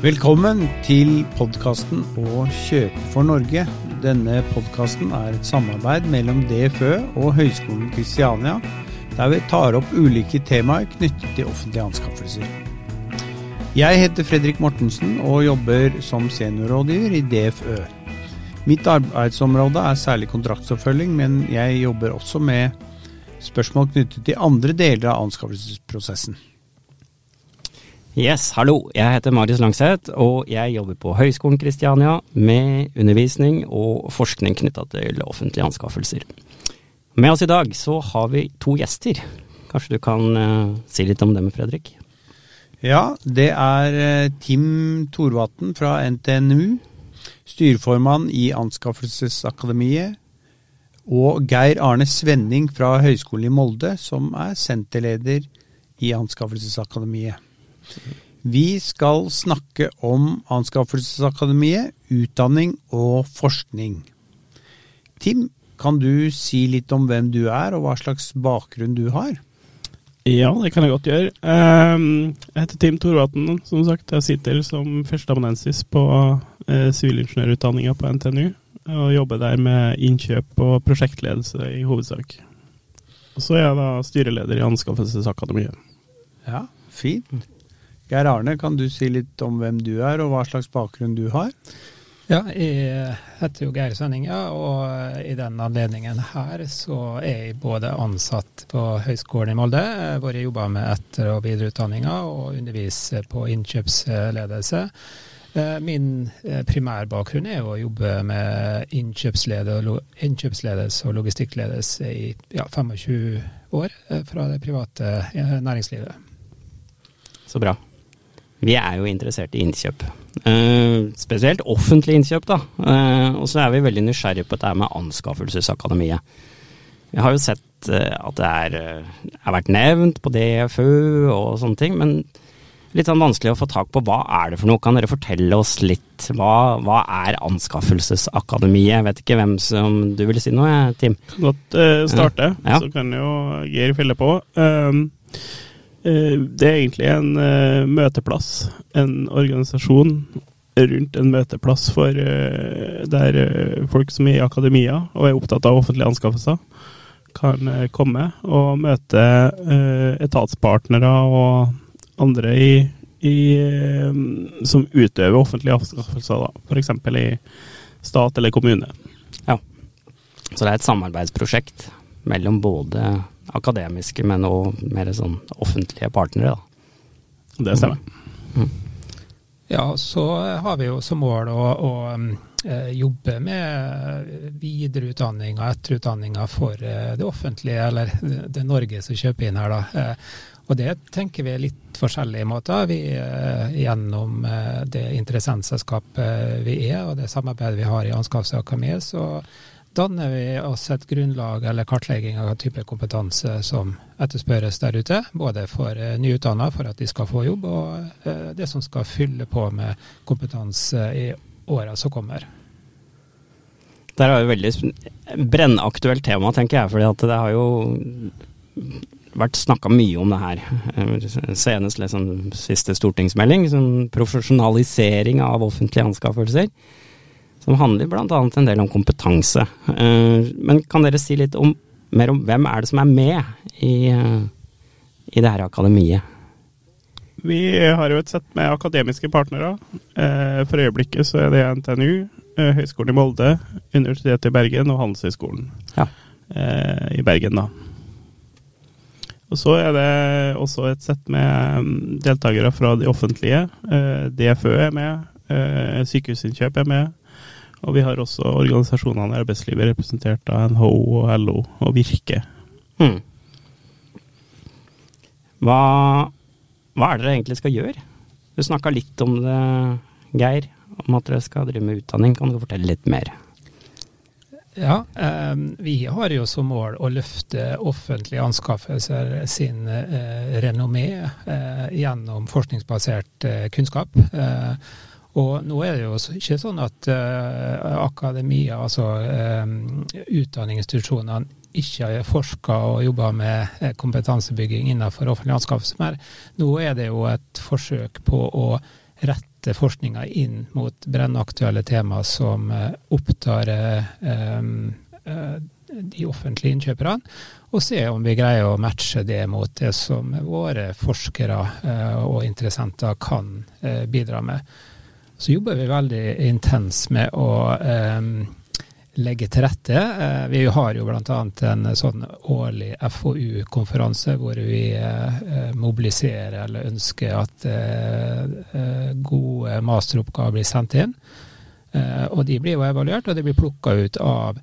Velkommen til podkasten Å kjøpe for Norge. Denne podkasten er et samarbeid mellom DFØ og Høgskolen Kristiania, der vi tar opp ulike temaer knyttet til offentlige anskaffelser. Jeg heter Fredrik Mortensen og jobber som seniorrådgiver i DFØ. Mitt arbeidsområde er særlig kontraktsoppfølging, men jeg jobber også med spørsmål knyttet til andre deler av anskaffelsesprosessen. Yes, hallo. Jeg heter Marius Langseth, og jeg jobber på Høgskolen Kristiania med undervisning og forskning knytta til offentlige anskaffelser. Med oss i dag så har vi to gjester. Kanskje du kan uh, si litt om dem, Fredrik? Ja, det er uh, Tim Thorvatn fra NTNU, styreformann i Anskaffelsesakademiet, og Geir Arne Svenning fra Høgskolen i Molde, som er senterleder i Anskaffelsesakademiet. Vi skal snakke om Anskaffelsesakademiet, utdanning og forskning. Tim, kan du si litt om hvem du er, og hva slags bakgrunn du har? Ja, det kan jeg godt gjøre. Ehm, jeg heter Tim Thorvatn, som sagt. Jeg sitter som førsteamanuensis på eh, sivilingeniørutdanninga på NTNU, og jobber der med innkjøp og prosjektledelse i hovedsak. Og så er jeg da styreleder i Anskaffelsesakademiet. Ja, fint. Geir Arne, kan du si litt om hvem du er, og hva slags bakgrunn du har? Ja, jeg heter jo Geir Sønninga, og i den anledningen her så er jeg både ansatt på Høgskolen i Molde, hvor jeg jobber med etter- og videreutdanninga og underviser på innkjøpsledelse. Min primærbakgrunn er å jobbe med innkjøpsledelse og logistikkledelse i ja, 25 år fra det private næringslivet. Så bra. Vi er jo interessert i innkjøp. Uh, spesielt offentlig innkjøp, da. Uh, og så er vi veldig nysgjerrige på dette med Anskaffelsesakademiet. Vi har jo sett uh, at det er, er vært nevnt på DFU og sånne ting, men litt sånn vanskelig å få tak på hva er det for noe. Kan dere fortelle oss litt? Hva, hva er Anskaffelsesakademiet? Jeg vet ikke hvem som Du vil si noe, Tim? Godt starte, ja. så kan jo Geir fylle på. Um, det er egentlig en uh, møteplass, en organisasjon rundt en møteplass for uh, der folk som er i akademia og er opptatt av offentlige anskaffelser, kan komme og møte etatspartnere og andre i, i, som utøver offentlige anskaffelser, f.eks. i stat eller kommune. Ja, så det er et samarbeidsprosjekt mellom både akademiske, men òg mer sånn offentlige partnere, da. Det stemmer. Mm. Ja, så har vi jo som mål å, å eh, jobbe med videreutdanning og etterutdanninga for eh, det offentlige, eller det Norge som kjøper inn her, da. Eh, og det tenker vi er litt forskjellige måter. Vi Gjennom det interessentselskapet vi er, og det samarbeidet vi har i Anskaffelsesakademiet, så danner vi oss et grunnlag eller kartlegging av type kompetanse som etterspørres der ute. Både for uh, nyutdanna for at de skal få jobb, og uh, det som skal fylle på med kompetanse i åra som kommer. Det er et veldig brennaktuelt tema, tenker jeg. For det har jo vært snakka mye om det her. Senest liksom siste stortingsmelding, sånn profesjonalisering av offentlige anskaffelser som handler bl.a. en del om kompetanse. Eh, men kan dere si litt om, mer om hvem er det som er med i, eh, i det her akademiet? Vi har jo et sett med akademiske partnere. Eh, for øyeblikket så er det NTNU, Høgskolen i Molde, Universitetet i Bergen og Handelshøyskolen ja. i Bergen, da. Og så er det også et sett med mm, deltakere fra de offentlige. DFØ er med, Sykehusinnkjøp er med, og vi har også organisasjonene i arbeidslivet representert av NHO og LO og Virke. Hmm. Hva, hva, er det dere egentlig skal gjøre? Du snakka litt om det, Geir, om at dere skal drive med utdanning. Kan du fortelle litt mer? Ja, eh, vi har jo som mål å løfte offentlige anskaffelser sin eh, renommé eh, gjennom forskningsbasert eh, kunnskap. Og nå er det jo ikke sånn at uh, akademia, altså um, utdanningsinstitusjonene, ikke har forska og jobba med eh, kompetansebygging innenfor offentlig anskaffelse. mer. nå er det jo et forsøk på å rette forskninga inn mot brennaktuelle tema som opptar de offentlige innkjøperne, og se om vi greier å matche det mot det som våre forskere og interessenter kan bidra med. Så jobber vi veldig intens med å legge til rette. Eh, vi har jo bl.a. en sånn årlig FoU-konferanse hvor vi eh, mobiliserer eller ønsker at eh, gode masteroppgaver blir sendt inn. Og de blir jo evaluert, og de blir plukka ut av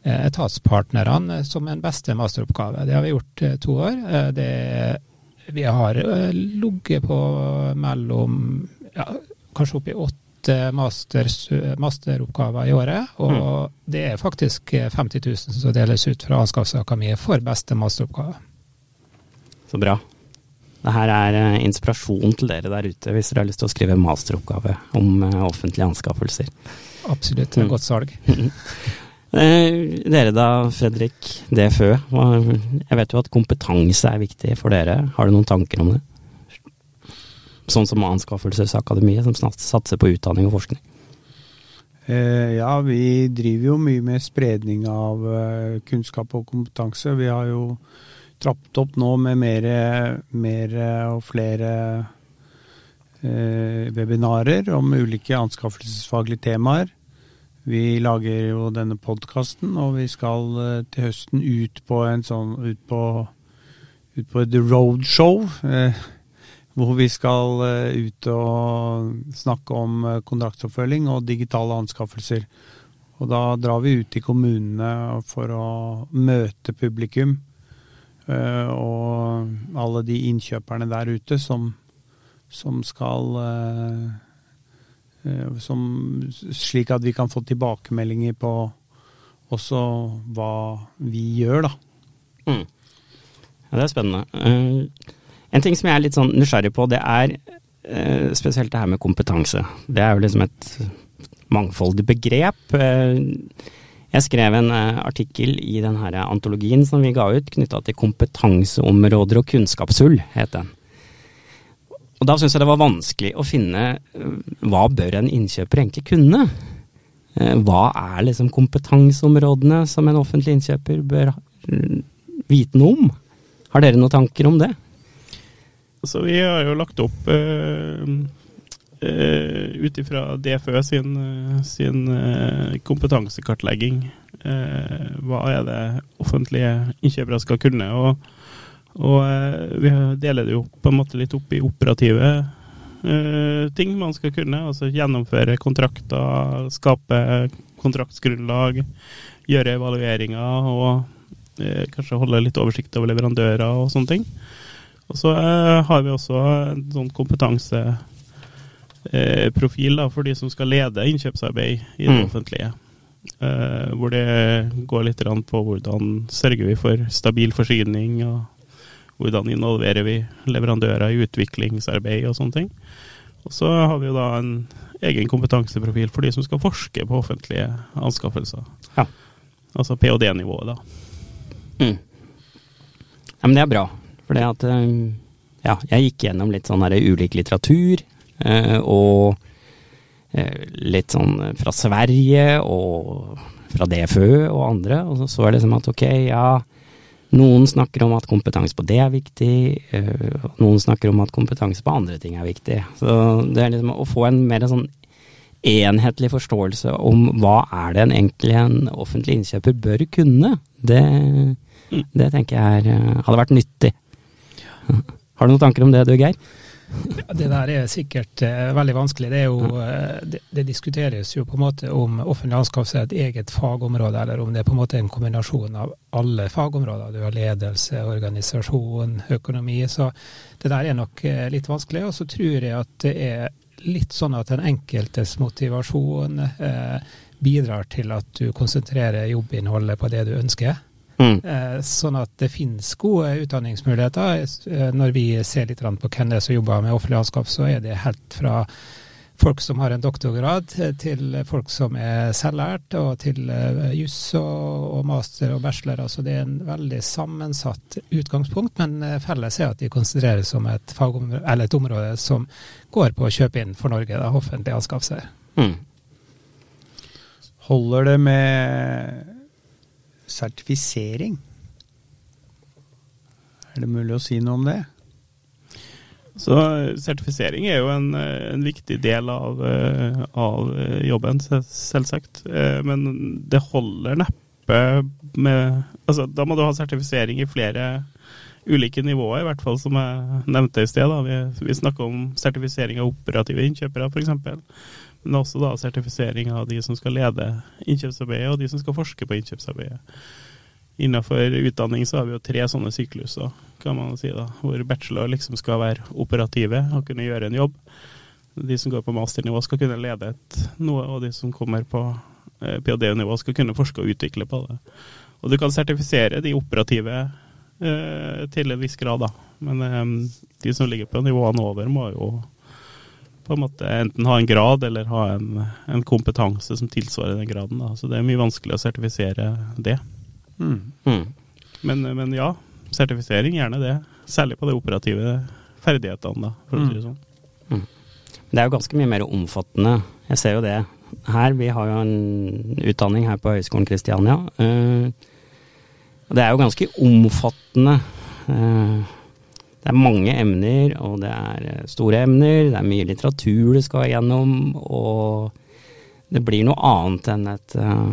etatspartnerne som en beste masteroppgave. Det har vi gjort to år. Det, vi har ligget på mellom ja, kanskje opp i åtte masters, masteroppgaver i året. Og mm. det er faktisk 50 000 som deles ut fra Anskaffelsesakademiet for beste masteroppgave. Så bra. Det her er eh, inspirasjon til dere der ute hvis dere har lyst til å skrive masteroppgave om eh, offentlige anskaffelser. Absolutt. Mm. Godt salg. Eh, dere da, Fredrik DFØ. Jeg vet jo at kompetanse er viktig for dere. Har du noen tanker om det? Sånn som Anskaffelsesakademiet, som satser på utdanning og forskning? Eh, ja, vi driver jo mye med spredning av eh, kunnskap og kompetanse. Vi har jo trappet opp nå med mer, mer og flere eh, webinarer om ulike anskaffelsesfaglige temaer. Vi lager jo denne podkasten, og vi skal eh, til høsten ut på en sånn ut på, ut på et roadshow. Eh, hvor vi skal eh, ut og snakke om eh, kontraktsoppfølging og digitale anskaffelser. Og da drar vi ut i kommunene for å møte publikum eh, og alle de innkjøperne der ute som, som skal som, Slik at vi kan få tilbakemeldinger på også hva vi gjør, da. Mm. Ja, det er spennende. En ting som jeg er litt sånn nysgjerrig på, det er eh, spesielt det her med kompetanse. Det er jo liksom et mangfoldig begrep. Eh, jeg skrev en eh, artikkel i den her antologien som vi ga ut, knytta til kompetanseområder og kunnskapshull, het den. Og da syns jeg det var vanskelig å finne hva bør en innkjøper egentlig kunne? Hva er liksom kompetanseområdene som en offentlig innkjøper bør vite noe om? Har dere noen tanker om det? Så vi har jo lagt opp uh, uh, ut ifra DFØ sin, uh, sin uh, kompetansekartlegging. hva er det offentlige innkjøpere skal kunne? Og, og vi deler det jo på en måte litt opp i operative ting man skal kunne. Altså gjennomføre kontrakter, skape kontraktsgrunnlag, gjøre evalueringer og kanskje holde litt oversikt over leverandører og sånne ting. Og så eh, har vi også en sånn kompetanseprofil da, for de som skal lede innkjøpsarbeid i det mm. offentlige. Eh, hvor det går litt på hvordan sørger vi for stabil forsyning, og hvordan involverer vi leverandører i utviklingsarbeid og sånne ting. Og så har vi jo da en egen kompetanseprofil for de som skal forske på offentlige anskaffelser. Ja. Altså ph.d.-nivået, da. Mm. Ja, men det er bra. For det at eh, Ja, jeg gikk gjennom litt sånn her ulik litteratur, eh, og eh, litt sånn fra Sverige og fra DFØ og andre, og så så jeg liksom at ok, ja, noen snakker om at kompetanse på det er viktig, noen snakker om at kompetanse på andre ting er viktig. Så det er liksom å få en mer sånn enhetlig forståelse om hva er det en egentlig en offentlig innkjøper bør kunne, det, mm. det tenker jeg er, hadde vært nyttig. Har du noen tanker om det du, Geir? Det der er sikkert uh, veldig vanskelig. Det, jo, uh, det, det, diskuteres jo på en måte om offentlig anskaffelse er et eget fagområde, eller om det er på en måte en kombinasjon av alle fagområder. Du har ledelse, organisasjon, økonomi. Så det der er nok uh, litt vanskelig. Og så tror jeg at det er litt sånn at den enkeltes motivasjon bidrar til at du konsentrerer jobbinnholdet på det du ønsker. Mm. Eh, sånn at det finnes gode utdanningsmuligheter. Eh, når vi ser litt på hvem det er som jobber med offentlig anskaff, så er det helt fra folk som har en doktorgrad, til folk som er selvlært, og til juss og, master og bachelor. Altså det er en veldig sammensatt utgangspunkt, men felles er at de konsentreres om et, eller et område som går på å kjøpe inn for Norge, da, offentlige anskaffelser. Mm. Holder det med sertifisering? Er det mulig å si noe om det? Så sertifisering er jo en, en viktig del av, eh, av, jobben, selvsagt. Eh, men det holder neppe med Altså, da må du ha sertifisering i flere ulike nivåer, i hvert fall som jeg nevnte i sted. Da. Vi, vi snakker om sertifisering av operative innkjøpere, f.eks. Men også da sertifisering av de som skal lede innkjøpsarbeidet, og de som skal forske på innkjøpsarbeidet. Innenfor utdanning så har vi jo tre sånne sykluser, kan man si da, hvor bachelor liksom skal være operative og kunne gjøre en jobb. De som går på masternivå skal kunne lede et noe, og de som kommer på eh, ph.d.-nivå skal kunne forske og utvikle på det. Og du kan sertifisere de operative eh, til en viss grad, da. Men eh, de som ligger på nivåene over, må jo på en måte enten ha en grad eller ha en, en kompetanse som tilsvarer den graden. Da. Så det er mye vanskelig å sertifisere det. Mm. Mm. Men, men, ja, sertifisering, gjerne det. Særlig på de operative ferdighetene, da, for å si det sånn. Mm. Det er jo ganske mye mer omfattende. Jeg ser jo det her. Vi har jo en utdanning her på Høgskolen Kristiania. Uh, det er jo ganske omfattende. Det er mange emner, og det er eh, store emner. Det er mye litteratur du skal gjennom, og det blir noe annet enn et uh,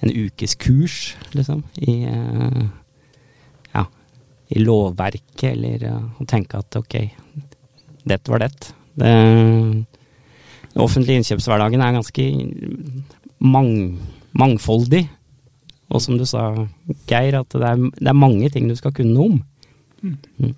en ukes kurs, liksom, i, uh, ja, i lovverket, eller å tenke at ok, dette var det. det den offentlige innkjøpshverdagen er ganske mang, mangfoldig. Og som du sa, Geir, at det er, det er mange ting du skal kunne noe om. Mm.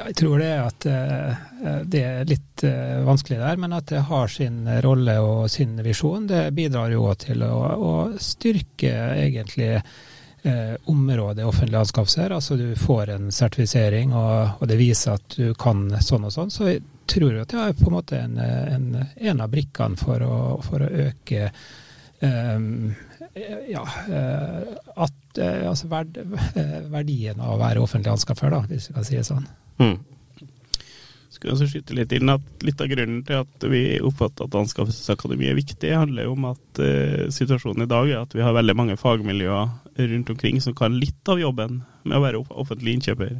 Jeg tror det at uh, det er litt uh, vanskelig der, men at det har sin rolle og sin visjon. Det bidrar jo til å, å styrke egentlig uh, området offentlige anskaffelser. Altså du får en sertifisering, og, og, det viser at du kan sånn og sånn. Så jeg tror at det er på en måte en, en, en av brikkene for å, for å øke um, ja, at, altså verd, verdien av å være offentlig anskaffer, da, hvis vi kan si det sånn. Mm. Skal også skyte litt inn at Litt av grunnen til at vi oppfatter at Anskaffelsesakademiet er viktig, handler jo om at uh, situasjonen i dag er at vi har veldig mange fagmiljøer rundt omkring som kan litt av jobben med å være offentlig innkjøper.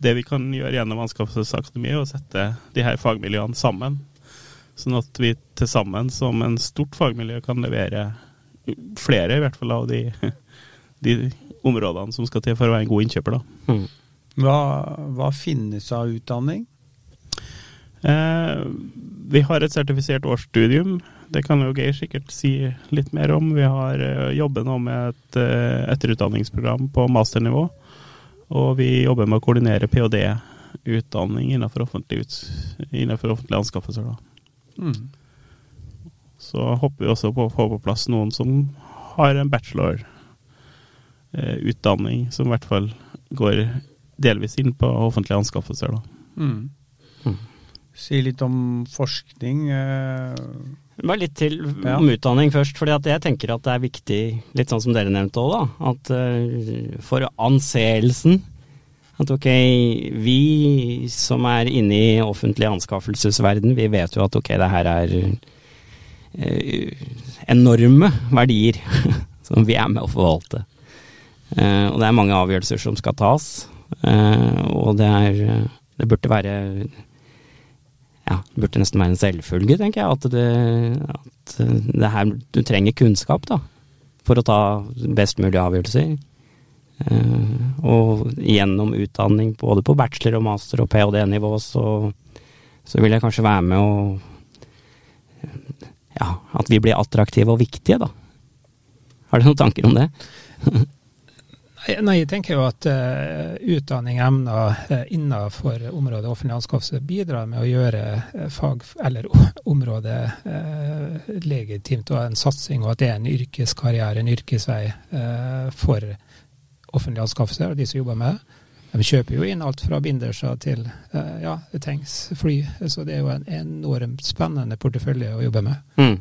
Det vi kan gjøre gjennom Anskaffelsesakademiet, er å sette de her fagmiljøene sammen. Sånn at vi til sammen som en stort fagmiljø kan levere flere, i hvert fall, av de, de områdene som skal til for å være en god innkjøper. da. Mm. Hva, hva finnes av utdanning? Eh, vi har et sertifisert årsstudium. Det kan jo Geir sikkert si litt mer om. Vi har eh, jobber nå med et eh, etterutdanningsprogram på masternivå. Og vi jobber med å koordinere ph.d.-utdanning innenfor, offentlig innenfor offentlige anskaffelser. Mm. Så håper vi også på å få på plass noen som har en bachelorutdanning, som i hvert fall går delvis inn på offentlige anskaffelser. Da. Mm. Mm. Si litt om forskning. Eh. Bare litt til ja. om utdanning først. fordi jeg tenker at det er viktig, litt sånn som dere nevnte òg. At uh, for anseelsen at ok, vi som er inne i offentlig anskaffelsesverden, vi vet jo at ok, det her er enorme verdier som vi er med å forvalte. Uh, og det er mange avgjørelser som skal tas. Eh, og det er Det burde være ja, det burde nesten være en selvfølge, tenker jeg, at det, at det her Du trenger kunnskap, da, for å ta best mulig avgjørelser. Uh, og gjennom utdanning både på bachelor og master og ph.d.-nivå, så, så, vil jeg kanskje være med å Ja, at vi blir attraktive og viktige, da. Har du noen tanker om det? Nei, jeg tenker jo at uh, utdanning emner uh, innenfor området offentlig anskaffelse bidrar med å gjøre uh, fag, eller området legitimt og en satsing, og at det er en yrkeskarriere, en yrkesvei for offentlig anskaffelse og de som jobber med det. De kjøper jo inn alt fra binderser til uh, ja, tanks, fly. Så det er jo en enormt spennende portefølje å jobbe med. Mm.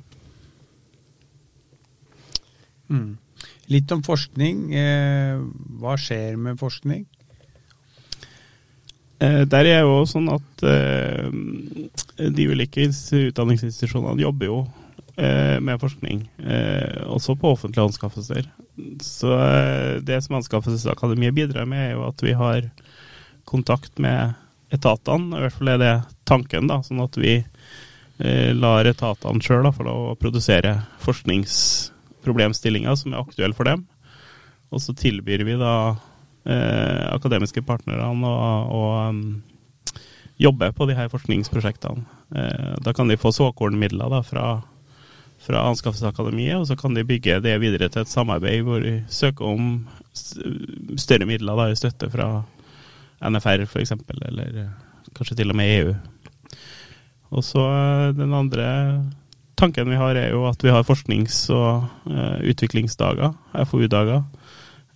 Mm. Litt om forskning. Eh, hva skjer med forskning? Eh, der er jo sånn at eh, de ulike utdanningsinstitusjonene jobber jo eh, med forskning, eh, også på offentlige anskaffelser. Så eh, det som Anskaffelsesakademiet bidrar med, er jo at vi har kontakt med etatene. I hvert fall er det tanken, da, sånn at vi eh, lar etatene sjøl få lov å produsere forskningsproblemstillinger som er aktuelle for dem. Og så tilbyr vi da eh, akademiske partnerne å um, jobbe på de her forskningsprosjektene. Eh, da kan de få såkornmidler da, fra, fra Anskaffelsesakademiet, og så kan de bygge det videre til et samarbeid hvor de søker om større midler da, støtte fra NFR f.eks., eller eh, kanskje til og med EU. Og så eh, den andre tanken vi har, er jo at vi har forsknings- og uh, utviklingsdager, FoU-dager,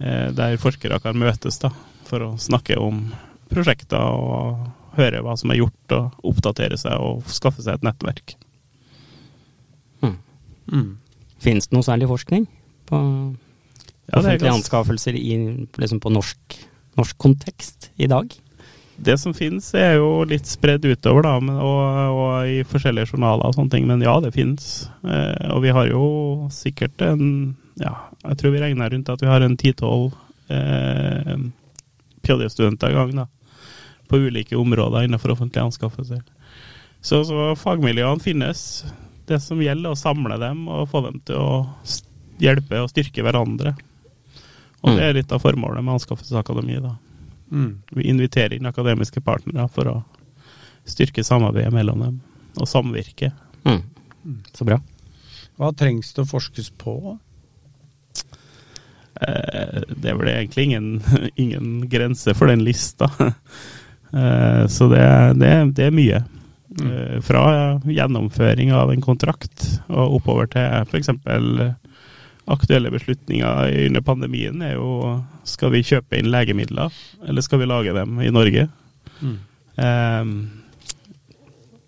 Eh, der forskere kan møtes da, for å snakke om prosjekter og høre hva som er gjort, og oppdatere seg og skaffe seg et nettverk. Mm. Finnes det noe særlig forskning på ja, offentlige anskaffelser i, liksom på norsk, norsk, kontekst i dag? Det som finnes er jo litt spredd utover, da, men, og, og, i forskjellige journaler og sånne ting. Men ja, det finnes. Eh, og vi har jo sikkert en ja, jeg tror vi regner rundt at vi har en ti-tolv eh, ph.d.-studenter i gang da, på ulike områder innenfor offentlige anskaffelser. Så, så, fagmiljøene finnes. Det som gjelder, er å samle dem og få dem til å hjelpe og styrke hverandre. Og mm. det er litt av formålet med Anskaffelsesakademiet. da. Mm. Vi inviterer inn akademiske partnere for å styrke samarbeidet mellom dem, og samvirke. Mm. Så bra. Hva trengs det å forskes på? Eh, det er vel egentlig ingen, ingen grense for den lista. Eh, så det, det, det er mye. Mm. Eh, fra gjennomføring av en kontrakt og oppover til f.eks. aktuelle beslutninger under pandemien er jo skal vi kjøpe inn legemidler, eller skal vi lage dem i Norge? Mm. Um,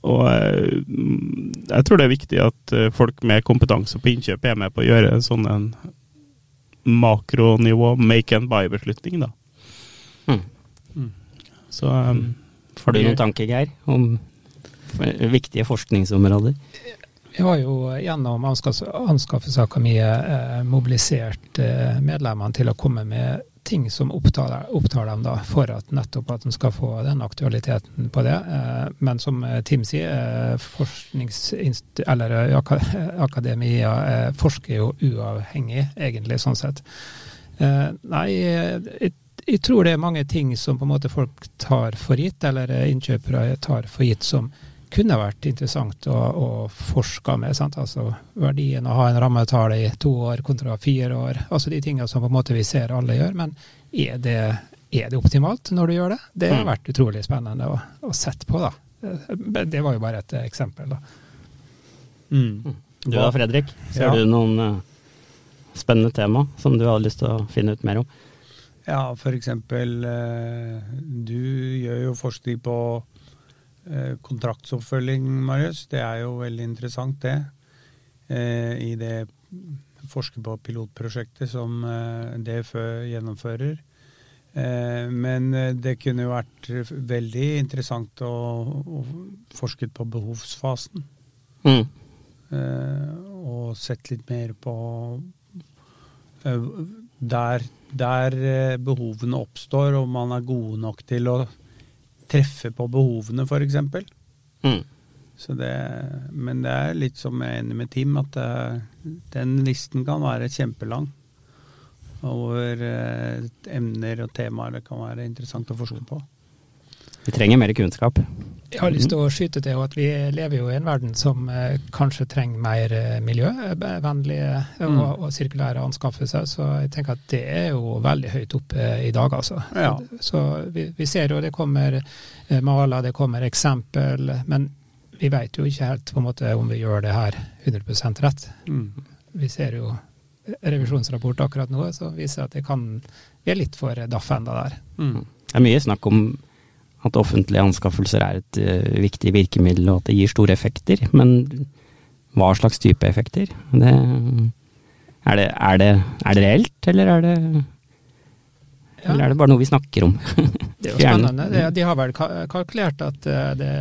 og jeg tror det er viktig at folk med kompetanse på innkjøp er med på å gjøre en sånn en makronivå make and buy-beslutning, da. Mm. Mm. Så um, Har du noen tanker, Geir, om viktige forskningsområder? Vi har jo gjennom Anskaffelsesakademiet eh, mobilisert eh, medlemmene til å komme med ting som opptar, opptar, dem da, for at nettopp at de skal få den aktualiteten på det. Eh, men som eh, Tim sier, eh, eller akademia forsker jo uavhengig, egentlig, sånn sett. Nei, jeg, jeg tror det er mange ting som på en måte folk tar for gitt, eller innkjøpere tar for gitt, som kunne vært interessant å, å forske med. Sant? Altså verdien å ha en rammetale i to år kontra fire år. Altså de tingene som på en måte vi ser alle gjør. Men er det, er det optimalt når du gjør det? Det har mm. vært utrolig spennende å, å sette på, da. Det var jo bare et eksempel, da. Mm. Du da, Fredrik? Ser ja. du noen uh, spennende tema som du har lyst til å finne ut mer om? Ja, f.eks. Uh, du gjør jo forskning på Eh, kontraktsoppfølging, Marius. Det er jo veldig interessant, det. Eh, I det forsker på pilotprosjektet som eh, DFØ gjennomfører. Men det kunne jo vært veldig interessant å, å forske på behovsfasen. Mm. Og sett litt mer på der, der behovene oppstår, og man er gode nok til å treffe på behovene, f.eks. Mm. men det er litt som jeg er enig med Tim, at det, den listen kan være kjempelang over eh, emner og temaer det kan være interessant å forske på. Vi trenger mer kunnskap. Jeg har lyst til å skyte til at vi lever jo i en verden som eh, kanskje trenger mer eh, miljøvennlige og, mm. og, sirkulære anskaffelser. Så jeg tenker at det er jo veldig høyt oppe i dag, altså. Ja. Så vi, vi, ser jo det kommer eh, maler, det kommer eksempel. Men vi vet jo ikke helt på en måte om vi gjør det her 100 rett. Mm. Vi ser jo revisjonsrapport akkurat nå som viser at det kan vi er litt for daff enda der. Mm. Det er mye snakk om at offentlige anskaffelser er et uh, viktig virkemiddel, og at det gir store effekter. Men hva slags type effekter? Det, er, det, er, det, er, det, reelt, eller er det ja. Eller er det bare noe vi snakker om? det er jo spennende. De, har vel kalkulert at eh, det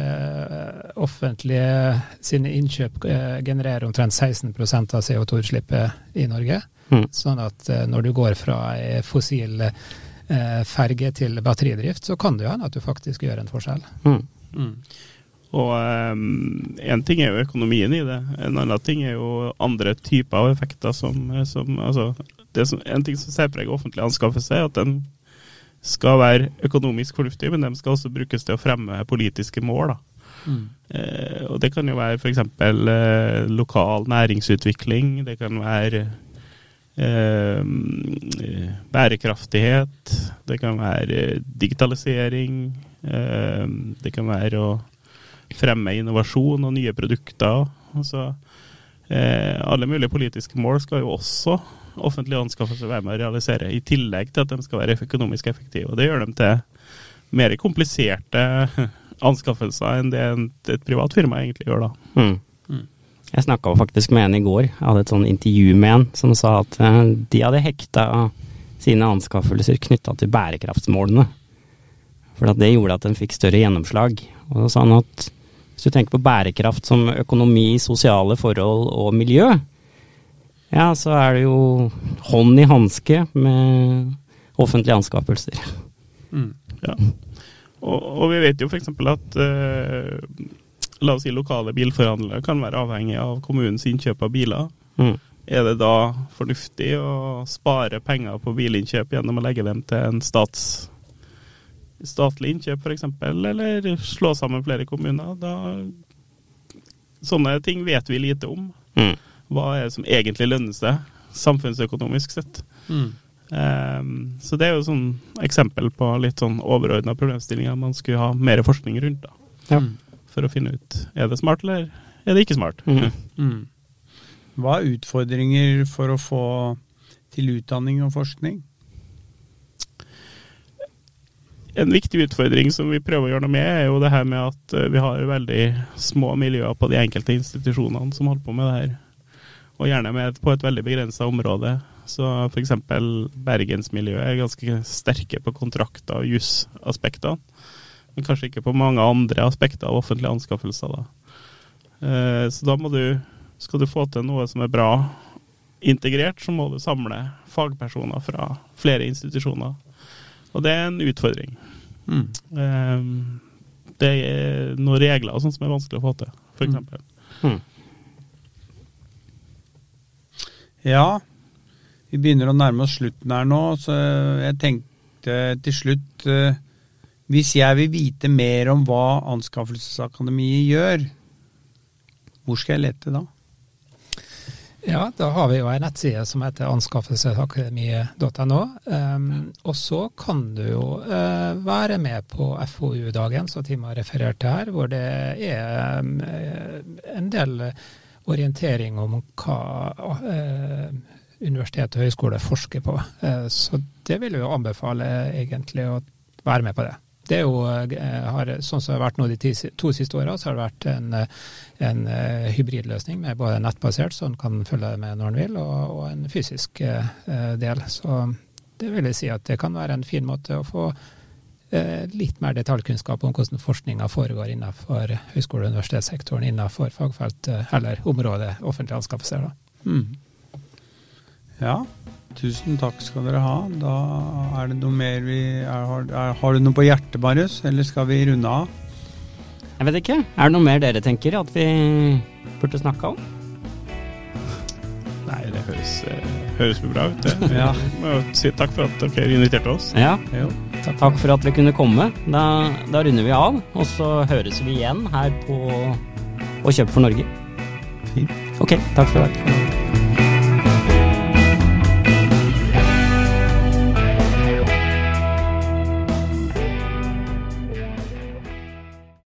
offentlige sine innkjøp eh, genererer omtrent 16% av CO2-utslippet i Norge. Mm. Sånn at når du går fra fossil ferge til batteridrift, så kan det jo hende at du faktisk gjør en forskjell. Mm. Mm. Og én ehm, um, ting er jo økonomien i det, en annen ting er jo andre typer av effekter som, som altså, som, En ting som særpreger offentlig anskaffelse, er at den skal være økonomisk fornuftig, men de skal også brukes til å fremme politiske mål. Mm. Eh, og det kan jo være f.eks. Eh, lokal næringsutvikling, det kan være eh, bærekraftighet, det kan være digitalisering, eh, det kan være å fremme innovasjon og nye produkter. Altså, eh, alle mulige politiske mål skal jo også offentlige anskaffelser være med å realisere, i tillegg til at de skal være økonomisk effektive. Og Det gjør dem til mer kompliserte anskaffelser enn det et privat firma egentlig gjør da. Mm. Jeg snakka faktisk med en i går. Jeg hadde et sånn intervju med en som sa at eh, de hadde hekta sine anskaffelser knytta til bærekraftsmålene. For det gjorde at den fikk større gjennomslag. Og da sa han at hvis du tenker på bærekraft som økonomi, sosiale forhold og miljø, ja, så er det jo hånd i hanske med offentlige anskaffelser. Mm. Ja. Og, og, vi vet jo f.eks. at uh, la oss si lokale bilforhandlere kan være avhengig av kommunens innkjøp av biler. Mm. Er det da fornuftig å spare penger på bilinnkjøp gjennom å legge dem til en stats statlig innkjøp f.eks., eller slå sammen flere kommuner. Da, sånne ting vet vi lite om. Mm. Hva er det som egentlig lønner seg, samfunnsøkonomisk sett. Mm. Um, så det er jo sånn eksempel på litt sånn overordna problemstillinger man skulle ha mer forskning rundt. da. Ja. For å finne ut er det smart, eller er det ikke smart. Mm. mm. Hva er utfordringer for å få til utdanning og forskning? En viktig utfordring som vi prøver å gjøre noe med, er jo det her med at eh, vi har veldig små miljøer på de enkelte institusjonene som holder på med det her. Og gjerne med, på et veldig begrensa område. Så f.eks. bergensmiljøet er ganske sterke på kontrakter og jusaspektene. Men kanskje ikke på mange andre aspekter av offentlige anskaffelser. Da. Eh, så da må du, skal du få til noe som er bra integrert, så må du samle fagpersoner fra flere institusjoner. Og det er en utfordring. Mm. Eh, det er noen regler sånn som er vanskelig å få til, f.eks. Mm. mm. Ja, vi begynner å nærme oss slutten her nå, så jeg tenkte til slutt uh, Hvis jeg vil vite mer om hva Anskaffelsesakademiet gjør, hvor skal jeg lete da? Ja, da har vi jo en nettside som heter anskaffelsesakademiet.no. Um, og så kan du jo uh, være med på FoU-dagen, som Tim har referert til her, hvor det er um, en del orientering om hva uh, universitet og høyskole forsker på. Uh, så det vil jeg jo anbefale egentlig å være med på det. Det er jo, eh, har, sånn som det har vært nå de to siste åra, så har det vært en, eh, en eh, hybridløsning med både nettbasert, så en kan følge med når en vil, og, og, en fysisk del. Så det vil jeg si at det kan være en fin måte å få litt mer detaljkunnskap om hvordan forskninga foregår innenfor høyskole- og universitetssektoren innenfor fagfelt eller området offentlige anskaffelser. Mm. Ja, Tusen takk skal dere ha. Da er det noe mer vi er, er, Har du noe på hjertet, Marius, eller skal vi runde av? Jeg vet ikke. Er det noe mer dere tenker at vi burde snakke om? Nei, det høres, uh, høres bra ut, det. ja. Må si takk for at dere inviterte oss. Ja. Jo, takk, takk, for at vi kunne komme. Da, da runder vi av, og så høres vi igjen her på Å kjøpe for Norge. Fint. Ok, takk for i dag.